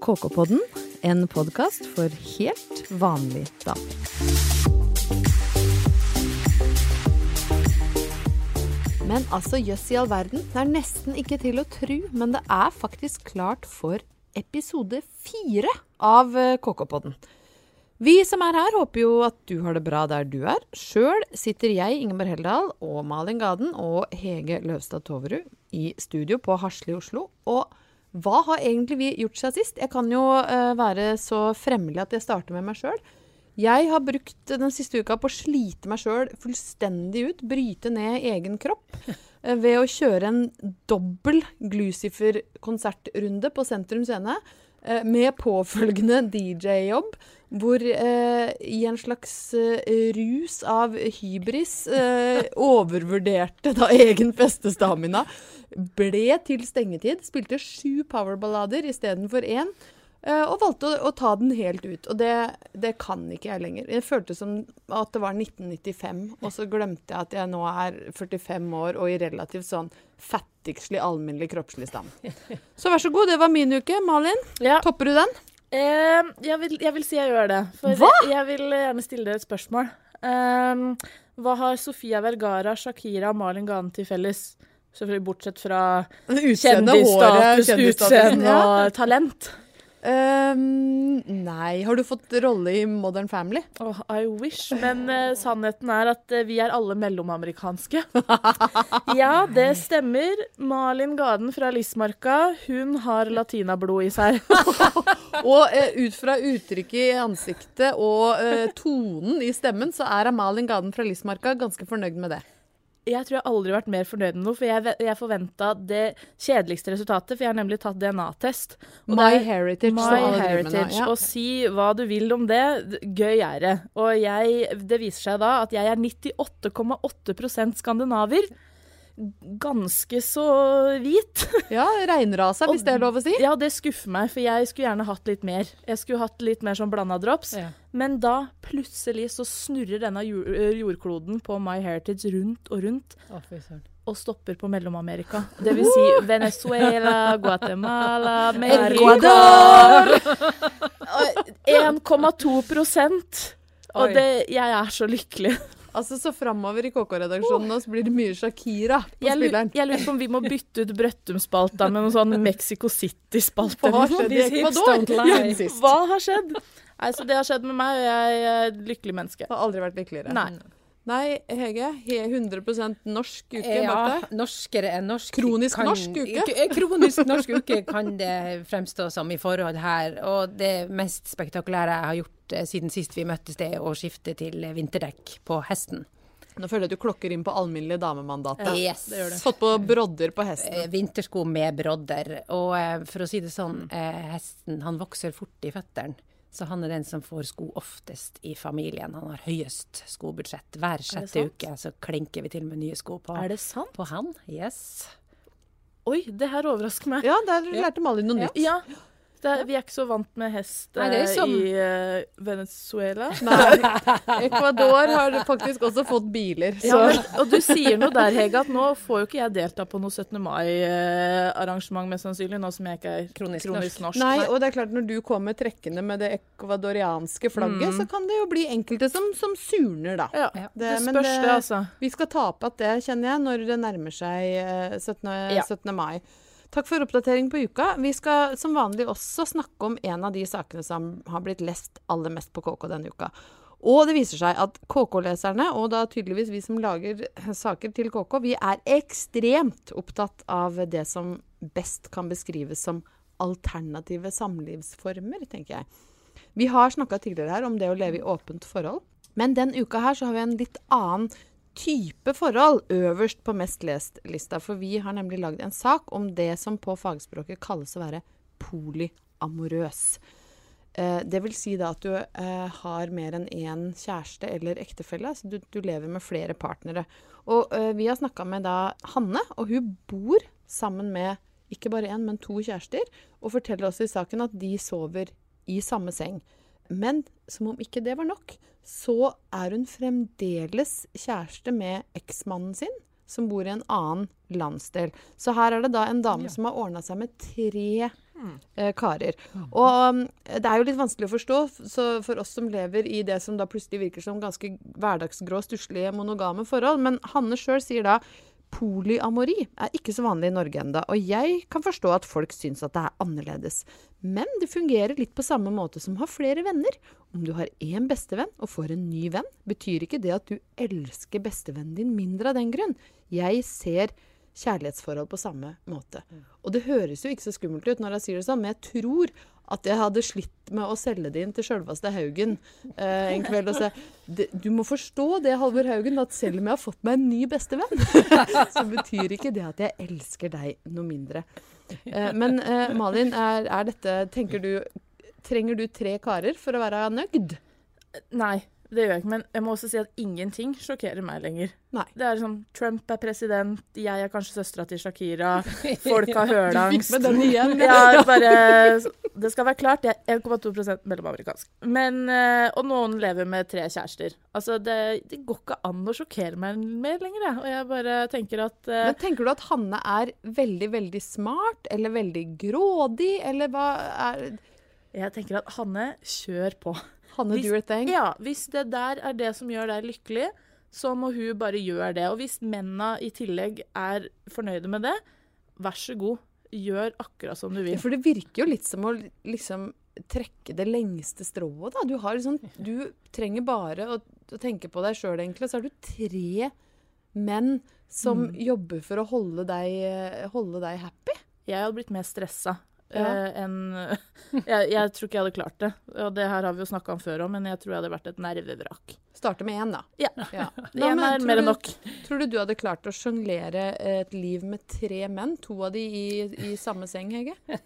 KK-podden, en podkast for helt vanlig damer. Men altså, jøss i all verden. Det er nesten ikke til å tru, men det er faktisk klart for episode fire av eh, KK-podden. Vi som er her, håper jo at du har det bra der du er. Sjøl sitter jeg, Ingeborg Heldal, og Malin Gaden og Hege Løvstad Toverud i studio på Hasle i Oslo. Og hva har egentlig vi gjort siden sist? Jeg kan jo uh, være så fremmelig at jeg starter med meg sjøl. Jeg har brukt den siste uka på å slite meg sjøl fullstendig ut, bryte ned egen kropp, uh, ved å kjøre en dobbel Glucifer-konsertrunde på Sentrum Scene. Uh, med påfølgende DJ-jobb, hvor i en slags rus av hybris overvurderte da egen festestamina ble til stengetid. Spilte sju powerballader istedenfor én. Uh, og valgte å, å, ta den helt ut. Og det, det, kan ikke jeg lenger. Det føltes som at det var 1995, og så glemte jeg at jeg nå er 45 år og i relativt sånn fattigslig, alminnelig kroppslig stand. Så vær så god, det var min uke. Malin, ja. topper du den? Eh, jeg, vil, jeg, vil, si jeg gjør det. For hva? jeg vil gjerne stille dere et spørsmål. Um, hva har Sofia Vergara, Shakira og Malin Gane til felles? Selvfølgelig bortsett fra kjendisstatus, utseende og talent. Um, nei. Har du fått rolle i Modern Family? Oh, I wish. Men uh, sannheten er at uh, vi er alle mellomamerikanske. ja, det stemmer. Malin Gaden fra Lismarka, hun har latinablod i seg. og uh, ut fra uttrykket i ansiktet og tonen i stemmen, så er Malin Gaden fra Lismarka ganske fornøyd med det jeg tror jeg aldri har vært mer fornøyd med noe, for jeg, jeg forventa det kjedeligste resultatet, for jeg har nemlig tatt DNA-test. My Heritage. My heritage. Ja. Og si hva du vil om det, gøy er det. Og jeg, det viser seg da at jeg er 98,8% skandinaver ganske så hvit. Ja, reinrasa, hvis det er lov å si. Ja, det skuffer meg, for jeg skulle gjerne hatt litt mer. Jeg skulle hatt litt mer sånn blanda drops. Ja. Men da plutselig så snurrer denne jordkloden på My Heritage rundt og rundt. Oh, og stopper på Mellom-Amerika. Det vil si Venezuela, Guatemala, Ecuador 1,2% Og det, jeg er så lykkelig. Altså, Så framover i KK-redaksjonen nå så blir det mye Shakira på jeg spilleren. Jeg lurer på om vi må bytte ut Brøttum-spalta med noen sånn Mexico City-spalte. Hva? Hva har skjedd? Nei, så Det har skjedd med meg, og jeg er et lykkelig menneske. Det Har aldri vært lykkeligere. Nei. Nei, Hege. 100% norsk uke. Ja, norskere enn norsk. Kronisk kan, norsk uke? Kronisk norsk uke kan det fremstå som i forhold her. Og det mest spektakulære jeg har gjort eh, siden sist vi møttes, det å skifte til vinterdekk på hesten. Nå føler jeg at du klokker inn på alminnelig damemandat. Ja, yes. det det. Fått på brodder på hesten. Eh, vintersko med brodder. Og eh, for å si det sånn, hesten han vokser fort i føttene. Så han er den som får sko oftest i familien. Han har høyest skobudsjett. Hver sjette uke så klinker vi til med nye sko på, er det sant? på han. Yes. Oi, det her overrasker meg. Ja, der lærte Malin noe nytt. Ja. Er, vi er ikke så vant med hest Nei, som... i uh, Venezuela. Nei. Ecuador har faktisk også fått biler. Ja, men, og du sier noe der, Hege, at nå får jo ikke jeg delta på noe 17. mai-arrangement, mest sannsynlig, nå som jeg ikke er kronisk, kronisk norsk. Nei, og det er klart når du kommer trekkende med det ecuadorianske flagget, mm. så kan det jo bli enkelte som, som surner, da. Ja, det, det spørs det, altså. Vi skal tape at det, kjenner jeg, når det nærmer seg 17. Eh, ja. 17. mai. Takk for oppdatering på uka. Vi skal som vanlig også snakke om en av de sakene som har blitt lest aller mest på KK denne uka. Og det viser seg at KK-leserne, og da tydeligvis vi som lager saker til KK, vi er ekstremt opptatt av det som best kan beskrives som alternative samlivsformer, tenker jeg. Vi har snakka tidligere her om det å leve i åpent forhold. Men den uka her så har vi en litt annen type forhold øverst på mest lest-lista. For vi har nemlig lagd en sak om det som på fagspråket kalles å være polyamorøs. Eh, det vil si da at du eh, har mer enn én kjæreste eller ektefelle. Altså du, du, lever med flere partnere. Og eh, vi har snakka med da Hanne, og hun bor sammen med ikke bare én, men to kjærester. Og forteller også i saken at de sover i samme seng. Men som om ikke det var nok, så er hun fremdeles kjæreste med eksmannen sin, som bor i en annen landsdel. Så her er det da en dame ja. som har ordna seg med tre eh, karer. Og um, det er jo litt vanskelig å forstå for oss som lever i det som da plutselig virker som ganske hverdagsgrå, stusslige, monogame forhold. Men Hanne sjøl sier da Polyamori er ikke så vanlig i Norge enda, og jeg kan forstå at folk syns at det er annerledes. Men det fungerer litt på samme måte som å ha flere venner. Om du har én bestevenn og får en ny venn, betyr ikke det at du elsker bestevennen din mindre av den grunn. Jeg ser kjærlighetsforhold på samme måte. Og det høres jo ikke så skummelt ut når jeg sier det sånn, men jeg tror at jeg hadde slitt med å selge det inn til sjølveste Haugen eh, en kveld og se Du må forstå det, Halvor Haugen, at selv om jeg har fått meg en ny bestevenn, så betyr ikke det at jeg elsker deg noe mindre. Eh, men eh, Malin, er, er dette Tenker du Trenger du tre karer for å være nøyd? Nei. Det gjør jeg ikke, men jeg må også si at ingenting sjokkerer meg lenger. Nei. Det er sånn Trump er president, jeg er kanskje søstera til Shakira, folk har hørlangst. Du fikk med den igjen. ja, bare Det skal være klart, jeg er 1,2 mellomamerikansk. Men eh, Og noen lever med tre kjærester. Altså, det, det går ikke an å sjokkere meg mer lenger, jeg. Og jeg bare tenker at uh, Men tenker du at Hanne er veldig, veldig smart, eller veldig grådig, eller hva er Jeg tenker at Hanne, kjør på. Hanne hvis, do your thing. Ja, hvis det der er det som gjør deg lykkelig, så må hun bare gjøre det. Og hvis mennene i tillegg er fornøyde med det, vær så god, gjør akkurat som du vil. Ja, for det virker jo litt som å liksom trekke det lengste strået, da. Du, har liksom, du trenger bare å, å tenke på deg sjøl, egentlig. Så har du tre menn som mm. jobber for å holde deg, holde deg happy. Jeg hadde blitt mer stressa ja. Uh, en, jeg, jeg, tror ikke jeg hadde klart det. Og det her har vi jo snakka om før òg, men jeg tror jeg hadde vært et nervevrak. Starte med én, da. Ja. ja. Én er mer enn nok. Tror du du hadde klart å sjonglere et liv med tre menn? To av de i, i samme seng, Hege?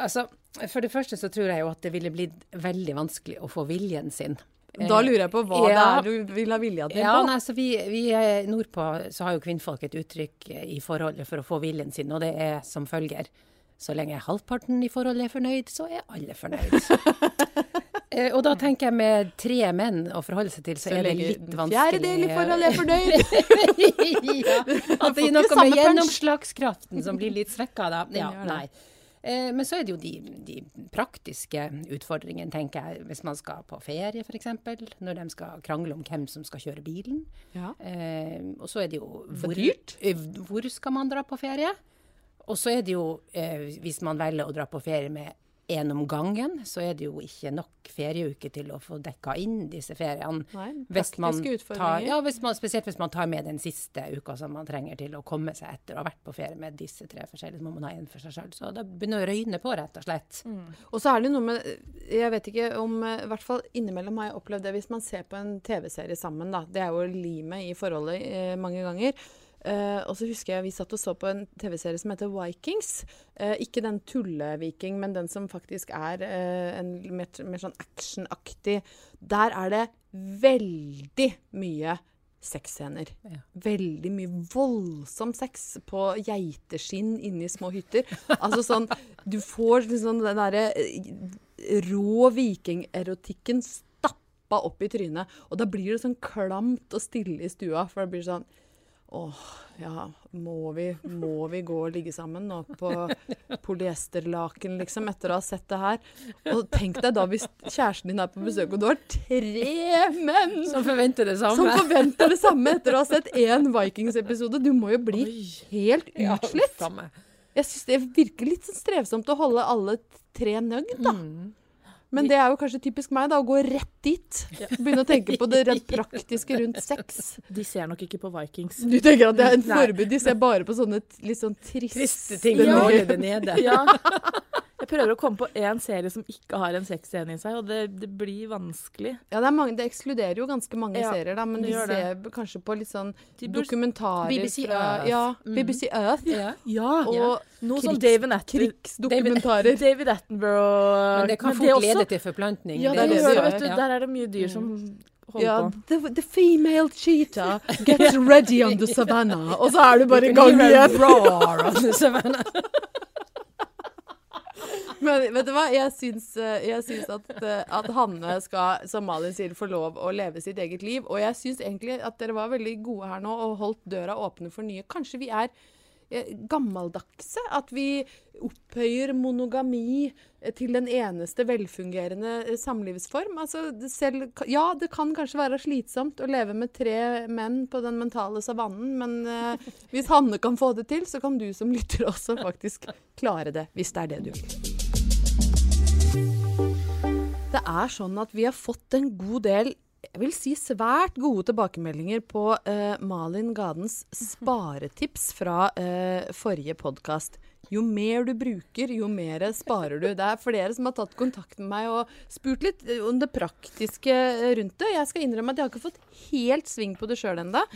altså, for det første så tror jeg jo at det ville blitt veldig vanskelig å få viljen sin. Da lurer jeg på hva ja. det er du vil ha vilja til ja, Nei, så vi, vi Nordpå så har jo kvinnfolk et uttrykk i forholdet for å få viljen sin, og det er som følger så lenge halvparten i forholdet er fornøyd, så er alle fornøyd. eh, og da tenker jeg med tre menn å forholde seg til, så, så er det litt vanskelig. Fjerdedel i forholdet er fornøyd! ja, at det er noe med gjennomslagskraften som blir litt svekka da. Ja, nei. Eh, men så er det jo de, de, praktiske utfordringene, tenker jeg. Hvis man skal på ferie, f.eks. Når de skal krangle om hvem som skal kjøre bilen. Ja. Eh, og så er det jo hvor, eh, hvor skal man dra på ferie? Og så er det jo, eh, hvis man velger å dra på ferie med én om gangen, så er det jo ikke nok ferieuke til å få dekka inn disse feriene. Nei, hvis man tar, ja, hvis man, spesielt hvis man tar med den siste uka som man trenger til å komme seg etter å ha vært på ferie med disse tre forskjellige, så må man ha én for seg sjøl. Så det begynner å røyne på, rett og slett. Mm. Og så er det noe med Jeg vet ikke om I hvert fall innimellom har jeg opplevd det hvis man ser på en TV-serie sammen, da. Det er jo limet i forholdet eh, mange ganger. Uh, og så husker jeg vi satt og så på en TV-serie som heter Vikings. Uh, ikke den tulleviking, men den som faktisk er uh, en mer, mer sånn actionaktig. Der er det veldig mye sexscener. Ja. Veldig mye voldsom sex på geiteskinn inni små hytter. Altså sånn Du får liksom den derre rå vikingerotikken stappa opp i trynet. Og da blir det sånn klamt og stille i stua, for det blir sånn Åh, ja, må vi, må vi gå og ligge sammen nå på polyesterlaken, liksom, etter å ha sett det her? Og tenk deg da hvis kjæresten din er på besøk, og du har tre menn Som forventer det samme. Som forventer det samme etter å ha sett én Vikings-episode. Du må jo bli Oi. helt utslitt. Ja, jeg syns det virker litt sånn strevsomt å holde alle tre nøgd, da. Mm. Men det er jo kanskje typisk meg, da, å gå rett dit. Begynne å tenke på det rent praktiske rundt sex. De ser nok ikke på Vikings. Du tenker at det er en forbud? De ser bare på sånne litt sånn triste, triste ting. Ja. Det nede. Ja. Jeg prøver å komme på én serie som ikke har en sexscene i seg, og det, det blir vanskelig. Ja, det, mange, det, ekskluderer jo ganske mange ja, serier, da, men de ser det. kanskje på litt sånn dokumentarer BBC fra Earth. Ja, mm. BBC Earth. Ja. ja. Og noe sånn David krigsdokumentarer. David, David Attenborough. Men det kan fort lede til forplantning. Ja, det, det, det, vet du, der er det mye dyr som holder ja, på. The, the, female cheetah gets ready on the savannah. Og så er du bare i gang igjen. Men vet du hva? Jeg syns, eh, jeg syns at, eh, at, Hanne skal, som Malin sier, få lov å leve sitt eget liv. Og jeg syns egentlig at dere var veldig gode her nå og holdt døra åpne for nye. Kanskje vi er gammeldagse. At vi opphøyer monogami til den eneste velfungerende samlivsform. Altså, selv, ja, det kan kanskje være slitsomt å leve med tre menn på den mentale savannen, men uh, hvis Hanne kan få det til, så kan du som lytter også faktisk klare det, hvis det er det du vil. Det er sånn at vi har fått en god del jeg vil si svært gode tilbakemeldinger på uh, Malin Gadens sparetips fra uh, forrige podkast. Jo mer du bruker, jo mer sparer du. Det er flere som har tatt kontakt med meg og spurt litt om det praktiske rundt det. Jeg skal innrømme at jeg har ikke fått helt sving på det sjøl ennå.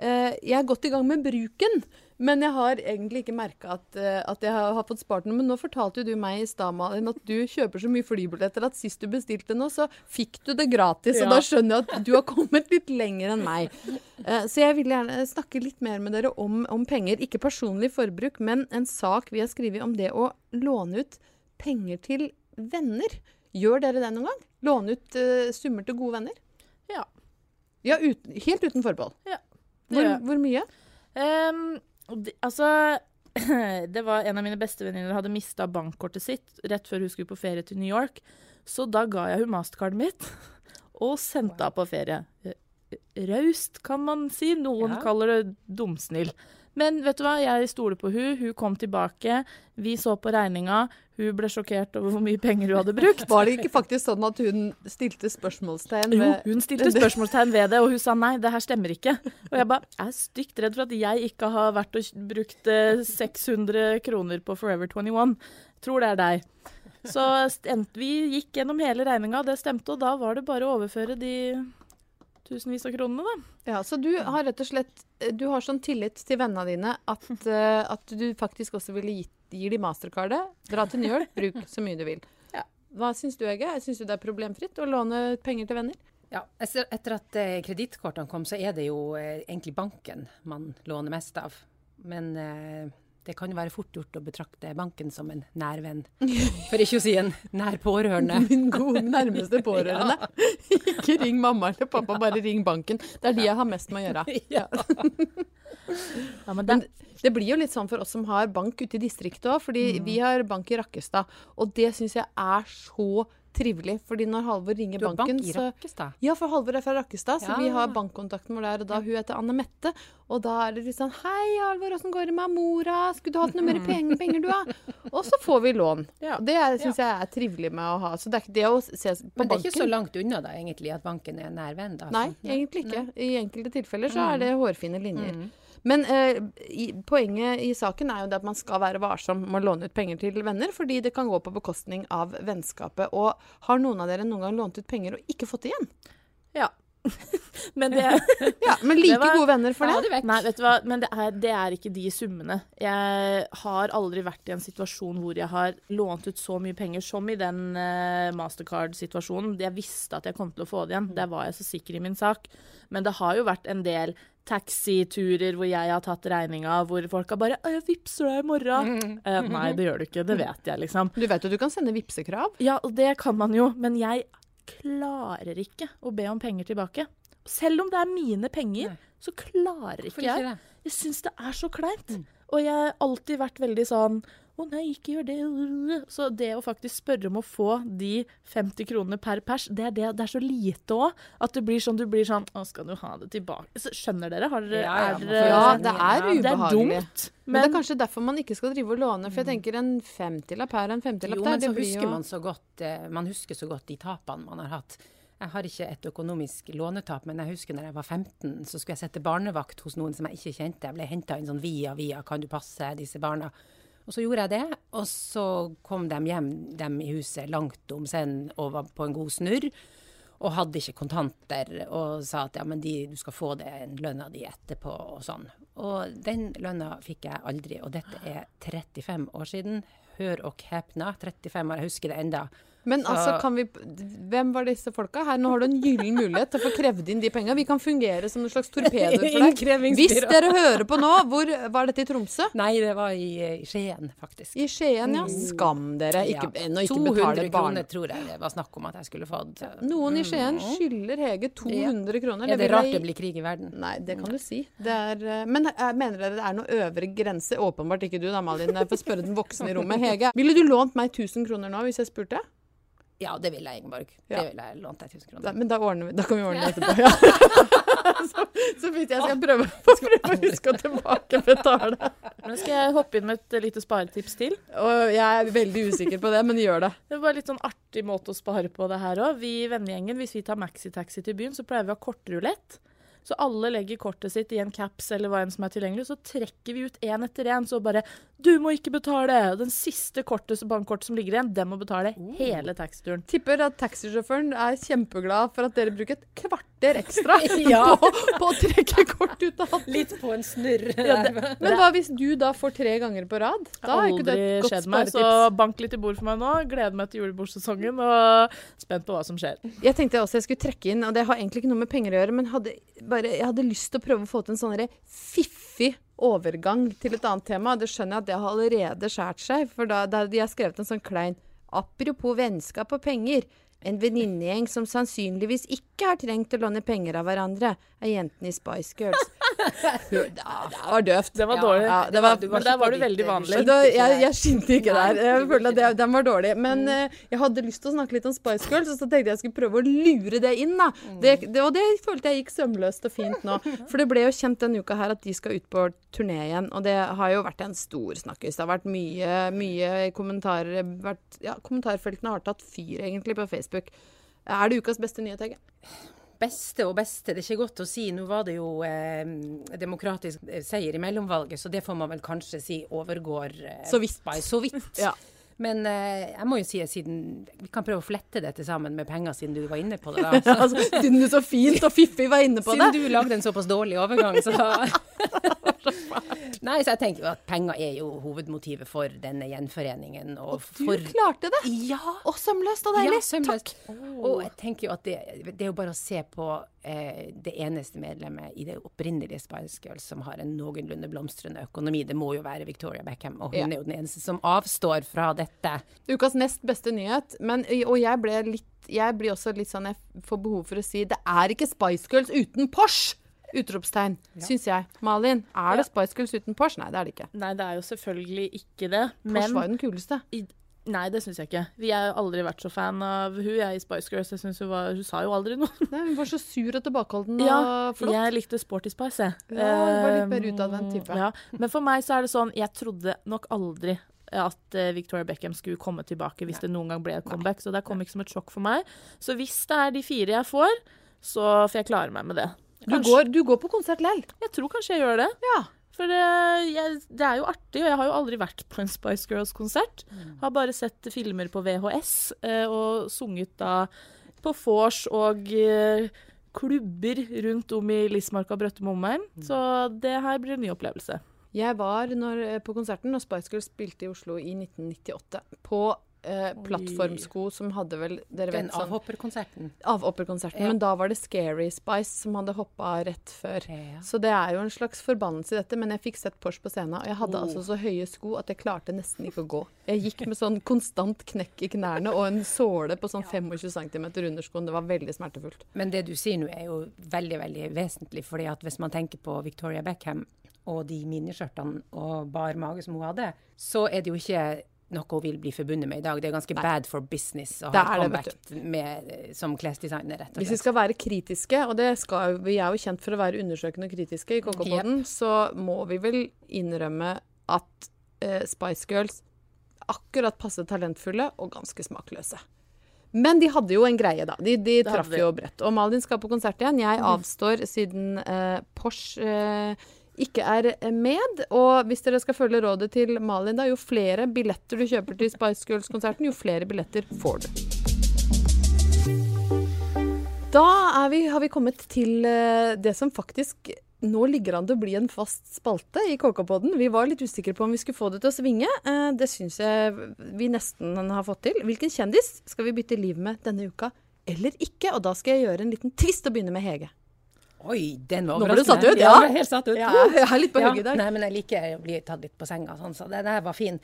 Uh, jeg er godt i gang med bruken. Men jeg har egentlig ikke merka at, uh, at, jeg har, fått spart noe. Men nå fortalte du meg i stad, Malin, at du kjøper så mye flybilletter at sist du bestilte noe, så fikk du det gratis. Ja. Og da skjønner jeg at du har kommet litt lenger enn meg. Uh, så jeg vil gjerne snakke litt mer med dere om, om, penger. Ikke personlig forbruk, men en sak vi har skrevet om det å låne ut penger til venner. Gjør dere det noen gang? Låne ut uh, summer til gode venner? Ja. Ja, uten, Helt uten forbehold? Ja. Hvor, hvor, mye? Um, altså Det var en av mine bestevenninner hadde mista bankkortet sitt rett før hun skulle på ferie til New York. Så da ga jeg hun mastercardet mitt og sendte henne på ferie. Raust, kan man si. Noen ja. kaller det dumsnill. Men vet du hva, jeg stoler på hun. Hun kom tilbake. Vi så på regninga. Hun ble sjokkert over hvor mye penger hun hadde brukt. Var det ikke faktisk sånn at hun stilte spørsmålstegn ved Jo, hun stilte spørsmålstegn ved det, og hun sa nei, det her stemmer ikke. Og jeg bare jeg er stygt redd for at jeg ikke har vært og brukt 600 eh, kroner på Forever 21. Tror det er deg. Så vi gikk gjennom hele regninga, det stemte, og da var det bare å overføre de tusenvis av kronene, da. Ja, Så du har rett og slett du har sånn tillit til vennene dine at, uh, at du faktisk også ville gitt gir de mastercardet. Dra til New York, bruk så mye du vil. Ja. Hva syns du, Ege? Syns du det er problemfritt å låne penger til venner? Ja, Etter at eh, kredittkortene kom, så er det jo eh, egentlig banken man låner mest av. Men eh, det kan være fort gjort å betrakte banken som en nær venn. For ikke å si en nær pårørende. Min gode nærmeste pårørende. Ja. ikke ring mamma eller pappa, bare ring banken. Det er de jeg har mest med å gjøre. Ja. ja, men det, det blir jo litt sånn for oss som har bank ute i distriktet òg, fordi mm. vi har bank i Rakkestad. Og det syns jeg er så trivelig. fordi når Halvor ringer du har banken bank i Rakkestad? Ja, for Halvor er fra Rakkestad, så ja. vi har bankkontakten vår der. Og da hun heter Anne Mette. Og da er det litt sånn Hei, Halvor, åssen går det med mora? Skulle du hatt noe mer penger, penger du, da? Og så får vi lån. Ja. Det syns ja. jeg er trivelig med å ha. Så det er ikke det å se på banken Men det er ikke så langt unna da, egentlig, at banken er nær venn? da? Nei, egentlig ikke. I enkelte tilfeller så er det hårfine linjer. Mm. Men eh, i, poenget i saken er jo det at man skal være varsom med å låne ut penger til venner, fordi det kan gå på bekostning av vennskapet. Og har noen av dere noen gang lånt ut penger og ikke fått det igjen? Ja. men det ja, Men like var, gode venner for det? Nei, vet du hva, men det er, det er, ikke de summene. Jeg har aldri vært i en situasjon hvor jeg har lånt ut så mye penger som i den uh, Mastercard-situasjonen. Jeg visste at jeg kom til å få det igjen. Der var jeg så sikker i min sak. Men det har jo vært en del taxiturer hvor jeg har tatt regninga, hvor folk har bare 'Jeg vippser deg i morgen'. Mm. Uh, nei, det gjør du ikke. Det vet jeg, liksom. Du vet jo du kan sende vipsekrav? Ja, det kan man jo. Men jeg klarer ikke å be om penger tilbake. Selv om det er mine penger, nei. så klarer ikke jeg. Jeg syns det er så kleint. Mm. Og jeg har alltid vært veldig sånn 'Å nei, ikke gjør det'. Så det å faktisk spørre om å få de 50 kronene per pers, det er, det, det er så lite òg. At det blir sånn, du blir sånn 'Å, skal du ha det tilbake?' Så, skjønner dere? Har dere ja, ja, er, ja, det er ubehagelig. Det er dumt. Men, men, det er kanskje derfor man ikke skal drive og låne. For jeg tenker en femtilapp her, en femtilapp der. Jo, men så husker man så godt eh, Man husker så godt de tapene man har hatt. Jeg har ikke et økonomisk lånetap, men jeg husker når jeg var 15, så skulle jeg sette barnevakt hos noen som jeg ikke kjente. Jeg ble henta inn sånn via via, kan du passe disse barna? Og så gjorde jeg det, og så kom de hjem, dem i huset, langt om senn og var på en god snurr. Og hadde ikke kontanter og sa at ja, men de, du skal få det lønna di etterpå og sånn. Og den lønna fikk jeg aldri, og dette er 35 år siden. hør og hepna, 35 år, jeg husker det enda. Men altså, kan vi Hvem var disse folka? Her, nå har du en gyllen mulighet til å få krevd inn de penga. Vi kan fungere som en slags torpedoer for deg. Hvis dere hører på nå, hvor var dette i Tromsø? Nei, det var i, i Skien, faktisk. I Skien, ja. Mm. Skam dere. Ikke, ja. Ennå ikke betale 200 kroner tror jeg det var snakk om at jeg skulle fått. Noen i Skien mm. skylder Hege 200 kroner. Er det rart det blir krig i verden? Nei, det kan du si. Er, eh, men eh, mener dere det er noe øvre grense? Åpenbart ikke du da, Malin. Jeg får spørre den voksne i rommet. Hege, ville du lånt meg 1000 kroner nå hvis jeg spurte? Ja, det vil jeg, Ingeborg. Ja. Det vil jeg lånt deg 1000 kroner. Da, men da, vi, da, kan vi ordne det etterpå, ja. så, så hvis jeg skal prøve, prøve å huske å tilbakebetale. Nå skal jeg hoppe inn med et lite sparetips til? Og jeg er veldig usikker på det, men gjør det. Det var litt sånn artig måte å spare på det her òg. Vi i vennegjengen, hvis vi tar maxitaxi til byen, så pleier vi å ha kortrulett. Så alle legger kortet sitt i en caps eller hva enn som er tilgjengelig. Så trekker vi ut én etter én, så bare 'Du må ikke betale!' Den siste kortet, bankkortet som ligger igjen, den må betale oh. hele taxituren. Tipper at taxisjåføren er kjempeglad for at dere bruker et kvarter ekstra ja. på, på, å trekke kort ut av hatten. Litt på en snurre Ja, men hva hvis du da får tre ganger på rad? Da har ikke det et godt skjedd meg, så bank litt i bord for meg nå. Gleder meg til julebordsesongen og spent på hva som skjer. Jeg tenkte også jeg skulle trekke inn, og det har egentlig ikke noe med penger å gjøre, men hadde bare, jeg hadde lyst til å prøve å få til en sånn fiffig overgang til et annet tema. Det skjønner jeg at det har allerede skåret seg, for da, da de har skrevet en sånn klein Apropos vennskap og penger. En venninnegjeng som sannsynligvis ikke har trengt å låne penger av hverandre, er jentene i Spice Girls. det, var døvt. Det var dårlig. Ja, det var, men der var du veldig vanlig. Da, jeg, jeg skinte ikke der. Jeg følte at det, den var dårlig. Men uh, jeg hadde lyst til å snakke litt om Spice Girls, så tenkte jeg jeg skulle prøve å lure det inn. da. Mm. Det, det, og det følte jeg gikk sømløst og fint nå. For det ble jo kjent denne uka her at de skal ut på turné igjen, og det har jo vært en stor snakkis. Det har vært mye, mye kommentarer vært, ja, Kommentarfeltene har tatt fyr, egentlig, på Facebook. Er det ukas beste nyhet, Hege? Beste og beste, det er ikke godt å si. Nå var det jo eh, demokratisk eh, seier i mellomvalget, så det får man vel kanskje si overgår eh, Så vidt. Så vidt. ja. Men eh, jeg må jo si, siden vi kan prøve å flette dette sammen med penger, siden du var inne på det. da. altså, siden du så fint og fiffig var inne på siden det. Siden du lagde en såpass dårlig overgang, så Nei, så jeg tenker jo at penger er jo hovedmotivet for denne gjenforeningen. Og, og du for... klarte det! Ja! Og sømløst og deilig. Ja, sømløst. Takk. Oh. Og jeg tenker jo at det, det er jo bare å se på eh, det eneste medlemmet i det opprinnelige Spice Girls som har en noenlunde blomstrende økonomi. Det må jo være Victoria Beckham, og hun ja. er jo den eneste som avstår fra dette. Ukas nest beste nyhet, men, og jeg ble litt jeg blir også litt sånn Jeg får behov for å si det er ikke Spice Girls uten Porsche! Utropstegn, ja. syns jeg. Malin, er det Spice Girls uten Porsche? Nei, det er det ikke. Nei, det er jo selvfølgelig ikke det. Porsche var jo den kuleste. I, nei, det syns jeg ikke. Vi har aldri vært så fan av hun jeg i Spice Girls. Jeg synes hun, var, hun sa jo aldri noe. Nei, Hun var så sur og tilbakeholden og ja, flott. Jeg likte Sporty Spice, jeg. Ja, hun var litt mer utadvendt type. Ja. Men for meg så er det sånn, jeg trodde nok aldri at uh, Victoria Beckham skulle komme tilbake hvis Nei. det noen gang ble et comeback. Så det kom ikke som et sjokk for meg. Så hvis det er de fire jeg får, så får jeg klare meg med det. Du går, du går, på konsert lell? Jeg tror kanskje jeg gjør det. Ja. For det, jeg, det, er jo artig, og jeg har jo aldri vært på en Spice Girls-konsert. Mm. Har bare sett filmer på VHS eh, og sunget da på vors og eh, klubber rundt om i Lismarka, Brøttum og omegn. Mm. Så det her blir en ny opplevelse. Jeg var når, eh, på konserten når Spice Girls spilte i Oslo i 1998. På eh, plattformsko som hadde vel dere Den sånn, avhopperkonserten. Avhopperkonserten. Ja. Men da var det Scary Spice som hadde hoppa rett før. Ja. Så det er jo en slags forbannelse i dette. Men jeg fikk sett Porsche på scenen, og jeg hadde oh. altså så høye sko at jeg klarte nesten ikke å gå. Jeg gikk med sånn konstant knekk i knærne og en såle på sånn 25 cm under skoen. Det var veldig smertefullt. Men det du sier nå er jo veldig, veldig vesentlig. fordi at hvis man tenker på Victoria Beckham og de miniskjørtene og bar mage som hun hadde, så er det jo ikke noe hun vil bli forbundet med i dag. Det er ganske Nei. bad for business å ha comeback med, som klesdesigner, rett og slett. Hvis vi skal være kritiske, og det skal, vi er jo kjent for å være undersøkende og kritiske i KK-poden, yep. så må vi vel innrømme at uh, Spice Girls akkurat passe talentfulle og ganske smakløse. Men de hadde jo en greie, da. De, de traff jo bredt. Og Malin skal på konsert igjen. Jeg mhm. avstår siden uh, Porsche uh, ikke er med. Og hvis dere skal følge rådet til Malin, da, jo flere billetter du kjøper til Spice Girls-konserten, jo flere billetter får du. Da vi, har vi kommet til uh, det som faktisk nå ligger an til å bli en fast spalte i KK-podden. Vi var litt usikre på om vi skulle få det til å svinge. Eh, det syns jeg vi nesten har fått til. Hvilken kjendis skal vi bytte liv med denne uka, eller ikke? Og da skal jeg gjøre en liten twist og begynne med Hege. Oi, den var overraskende. Nå ble du satt ut, ja. ja helt satt ut. Ja, jeg er litt på hugget i dag. Nei, men jeg liker å bli tatt litt på senga, sånn, så den der var fin.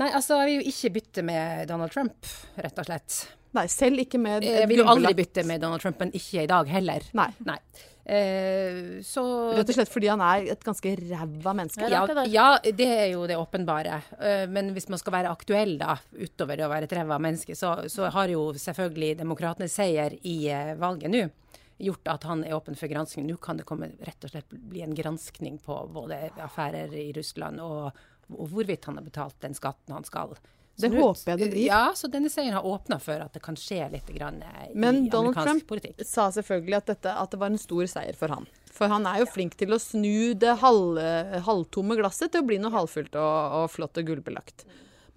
Nei, altså, jeg vil jo ikke bytte med Donald Trump, rett og slett. Nei, selv ikke med Jeg vil jo aldri bytte med Donald Trump, men ikke i dag heller. Nei. Nei. Eh, så Rett og slett fordi han er et ganske ræva menneske? Ja, ja, det er jo det åpenbare. Uh, men hvis man skal være aktuell da, utover det å være et ræva menneske, så, så, har jo selvfølgelig demokratene seier i uh, valget nå gjort at han er åpen for gransking. Nå kan det komme rett og slett bli en granskning på både affærer i Russland og, og hvorvidt han har betalt den skatten han skal. Så det håper jeg det blir. Ja, så denne seieren har åpna for at det kan skje litt grann eh, Men Donald Trump politikk. sa selvfølgelig at, dette, at, det var en stor seier for han. For han er jo flink til å snu det halv, halvtomme glasset til å bli noe halvfullt og, og flott og gullbelagt.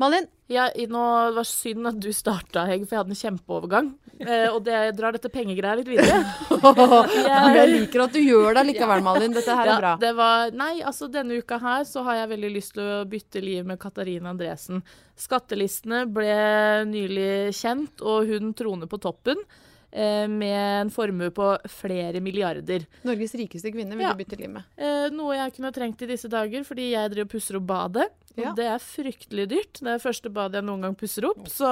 Malin? Ja, nå Det var synd at du starta, Hegg, for jeg hadde en kjempeovergang. Eh, og det drar dette pengegreia litt videre. jeg, jeg, liker at du gjør det likevel, Malin. Dette her er bra. Det var, nei, altså denne uka her så har jeg veldig lyst til å bytte liv med Katarina Andresen. Skattelistene ble nylig kjent, og hun troner på toppen. Eh, med en formue på flere milliarder. Norges rikeste kvinne vil ja. du bytte liv med. Eh, noe jeg kunne trengt i disse dager, fordi jeg driver og pusser opp badet. Ja. Og det er fryktelig dyrt. Det er første badet jeg noen gang pusser opp. Så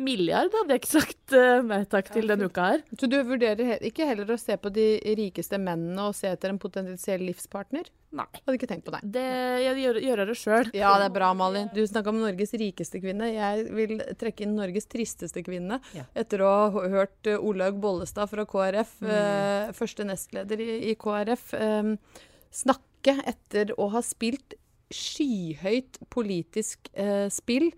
milliard hadde jeg ikke sagt uh, nei takk til denne uka her. Så du vurderer ikke heller å se på de rikeste mennene og se etter en potensiell livspartner? Nei. Hadde ikke tenkt på det. det jeg gjør, gjør det sjøl. Ja, det er bra, Malin. Du snakka om Norges rikeste kvinne. Jeg vil trekke inn Norges tristeste kvinne. Ja. Etter å ha hørt uh, Olaug Bollestad fra KrF, mm. uh, første nestleder i, i KrF, um, snakke etter å ha spilt skyhøyt politisk uh, spill.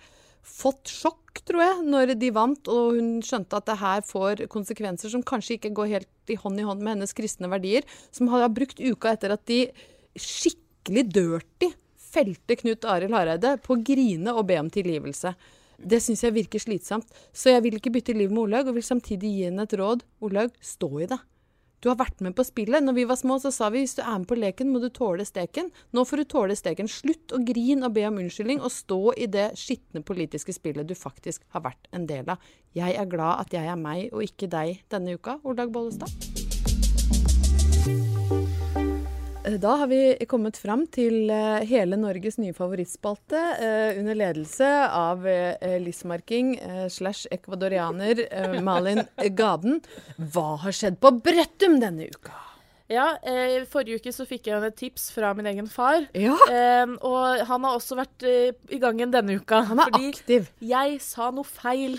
Fått sjokk, tror jeg, når de vant, og hun skjønte at det her får konsekvenser som kanskje ikke går helt i hånd i hånd med hennes kristne verdier. Som har brukt uka etter at de skikkelig dirty felte Knut Arild Hareide på å grine og be om tilgivelse. Det syns jeg virker slitsomt. Så jeg vil ikke bytte liv med Olaug, og vil samtidig gi henne et råd. Olaug, stå i det. Du har vært med på spillet. Når vi var små, så sa vi hvis du er med på leken, må du tåle steken. Nå får du tåle steken. Slutt å grine og be om unnskyldning, og stå i det skitne politiske spillet du faktisk har vært en del av. Jeg er glad at jeg er meg og ikke deg denne uka, Olaug Bollestad. Da har vi kommet fram til uh, hele Norges nye favorittspalte uh, under ledelse av lissmarking slash ekvadorianer Malin Gaden. Hva har skjedd på Brøttum denne uka? Ja, eh, Forrige uke så fikk jeg et tips fra min egen far. Ja. Eh, og han har også vært eh, i gangen denne uka. Han er fordi aktiv. Jeg sa noe feil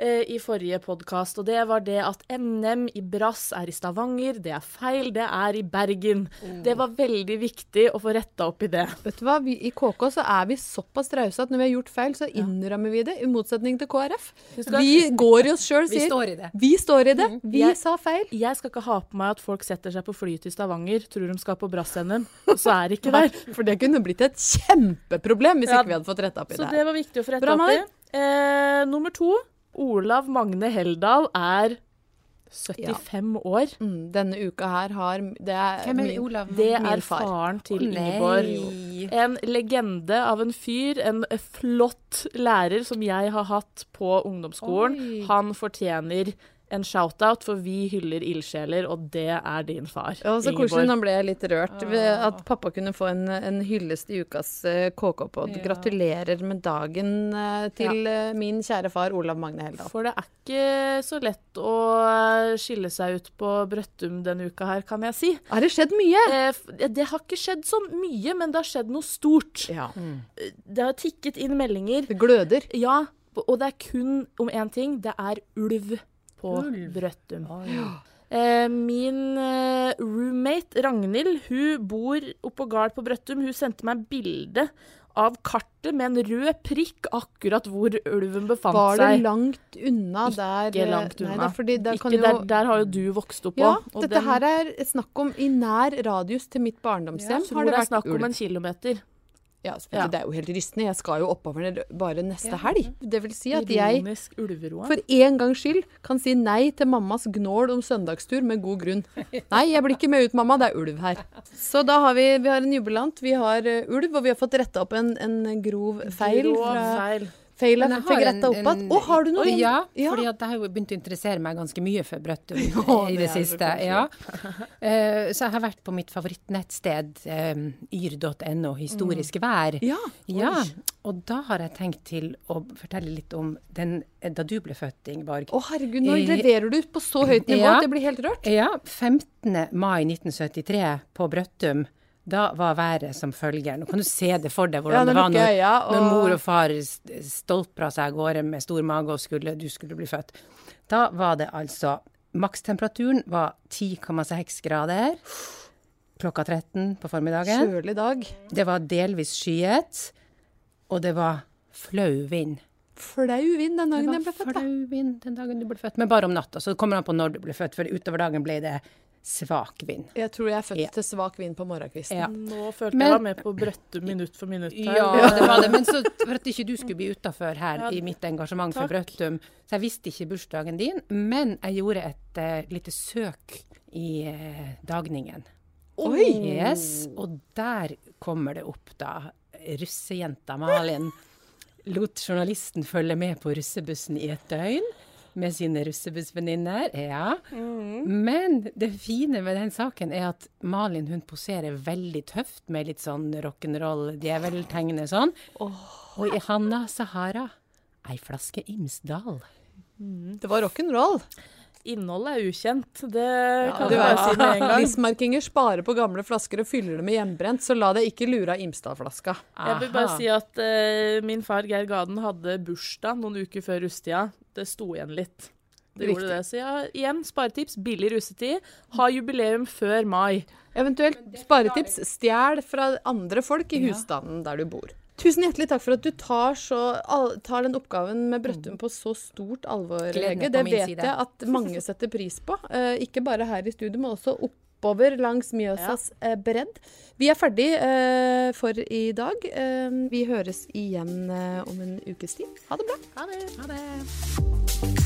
eh, i forrige podkast, og det var det at NM i brass er i Stavanger. Det er feil, det er i Bergen. Oh. Det var veldig viktig å få retta opp i det. Vet du hva, vi, I KK så er vi såpass rause at når vi har gjort feil, så innrømmer vi det, i motsetning til KrF. Vi går i oss sjøl, sier Vi står i det. Vi står i det. Mm. Vi jeg, sa feil. Jeg skal ikke ha på meg at folk setter seg på flyet til Stavanger, tror de skal på brass-NM, og så er det ikke der. For det kunne blitt et kjempeproblem hvis ja, ikke vi hadde fått retta opp i det. Så det var viktig å få retta opp i. Eh, nummer to Olav Magne Heldal er 75 ja. år. Mm, denne uka her har det er Hvem er Olav? Det er faren til oh, Ingeborg. En legende av en fyr. En flott lærer som jeg har hatt på ungdomsskolen. Oi. Han fortjener en shout-out, for vi hyller ildsjeler, og det er din far. Ja, så koselig. Nå ble jeg litt rørt ved at pappa kunne få en, en hyllest i ukas eh, KK-pod. Ja. Gratulerer med dagen uh, til ja. uh, min kjære far Olav Magne Heldal. For det er ikke så lett å skille seg ut på Brøttum denne uka her, kan jeg si. Har det skjedd mye? det har ikke skjedd så mye, men det har skjedd noe stort. Ja. Mm. Det har tikket inn meldinger. Det gløder. Ja, og det er kun om én ting. Det er ulv på Ulv. Brøttum. Eh, min eh, roommate Ragnhild hun bor oppå gard på Brøttum. Hun sendte meg bilde av kartet med en rød prikk akkurat hvor ulven befant seg. Var det langt unna der Ikke langt unna. Nei, fordi der, Ikke jo... der, der, har jo du vokst opp Ja, og dette den... her er snakk om i nær radius til mitt barndomshjem. Ja, jeg tror det, det er snakk om en kilometer. Ja, ja, Det er jo helt rystende. Jeg skal jo oppover bare neste ja. helg. Det vil si at jeg for en gangs skyld kan si nei til mammas gnål om søndagstur med god grunn. Nei, jeg blir ikke med ut, mamma. Det er ulv her. Så da har vi, vi har en jubilant, vi har uh, ulv, og vi har fått retta opp en, en grov feil. Grov fra, feil feil jeg fikk retta opp igjen. Å, har du noe? Ja, ja. fordi at jeg har jo begynt å interessere meg ganske mye for Brøttum i det, siste. Ja. Uh, så jeg har vært på mitt favorittnettsted, um, yr.no, historisk mm. vær. Ja. ja. Og da har jeg tenkt til å fortelle litt om den da du ble født, Ingeborg. Å herregud, nå leverer du på så høyt nivå at jeg blir helt rørt. Ja. 15. mai 1973 på Brøttum. Da var været som følger. Nå kan du se det for deg hvordan ja, det var når, ja, og... når, mor og far stolpra seg av gårde med stor mage og skulle, du skulle bli født. Da var det altså Makstemperaturen var 10,6 grader klokka 13 på formiddagen. Kjølig dag. Det var delvis skyet, og det var flau vind. Flau vind den dagen jeg ble født, da. Flau vind den dagen du ble født, men bare om natta. Så kommer an på når du ble født, for utover dagen ble det svak vind. Jeg tror jeg er født ja. til svak vind på morgenkvisten. Ja. Nå følte men, jeg var med på Brøttum minutt for minutt her. Ja, det var det. Men så, for at ikke du skulle bli utafor her ja, i mitt engasjement takk. for Brøttum, så jeg visste ikke bursdagen din, men jeg gjorde et uh, lite søk i uh, dagningen. Oi! Yes, og der kommer det opp, da. Russejenta Malin lot journalisten følge med på russebussen i et døgn med sine russebussvenninner. Ja. Mm. Men det fine med den saken er at Malin hun poserer veldig tøft med litt sånn rock'n'roll, djeveltegne sånn. Oh. Og i Hanna Sahara ei flaske Imsdal. Mm. Det var rock'n'roll. Innholdet er ukjent. Det ja, du bare si med en gang. Listmarkinger sparer på gamle flasker og fyller dem med hjemmebrent, så la deg ikke lure av Imstad-flaska. Jeg vil bare si at uh, min far Geir Gaden hadde bursdag noen uker før russetida. Det sto igjen litt. Det gjorde det. Så ja, igjen, sparetips. Billig russetid. Ha jubileum før mai. Eventuelt sparetips. Stjel fra andre folk i husstanden der du bor. Tusen hjertelig takk for at du tar, så, tar den oppgaven med Brøttum på så stort alvor, Lege. Det vet jeg at mange setter pris på. Uh, ikke bare her i studio, men også oppover langs Mjøsas ja. uh, bredd. Vi er ferdig uh, for i dag. vi høres igjen om en ukes tid. Ha det bra. Ha det. Ha det.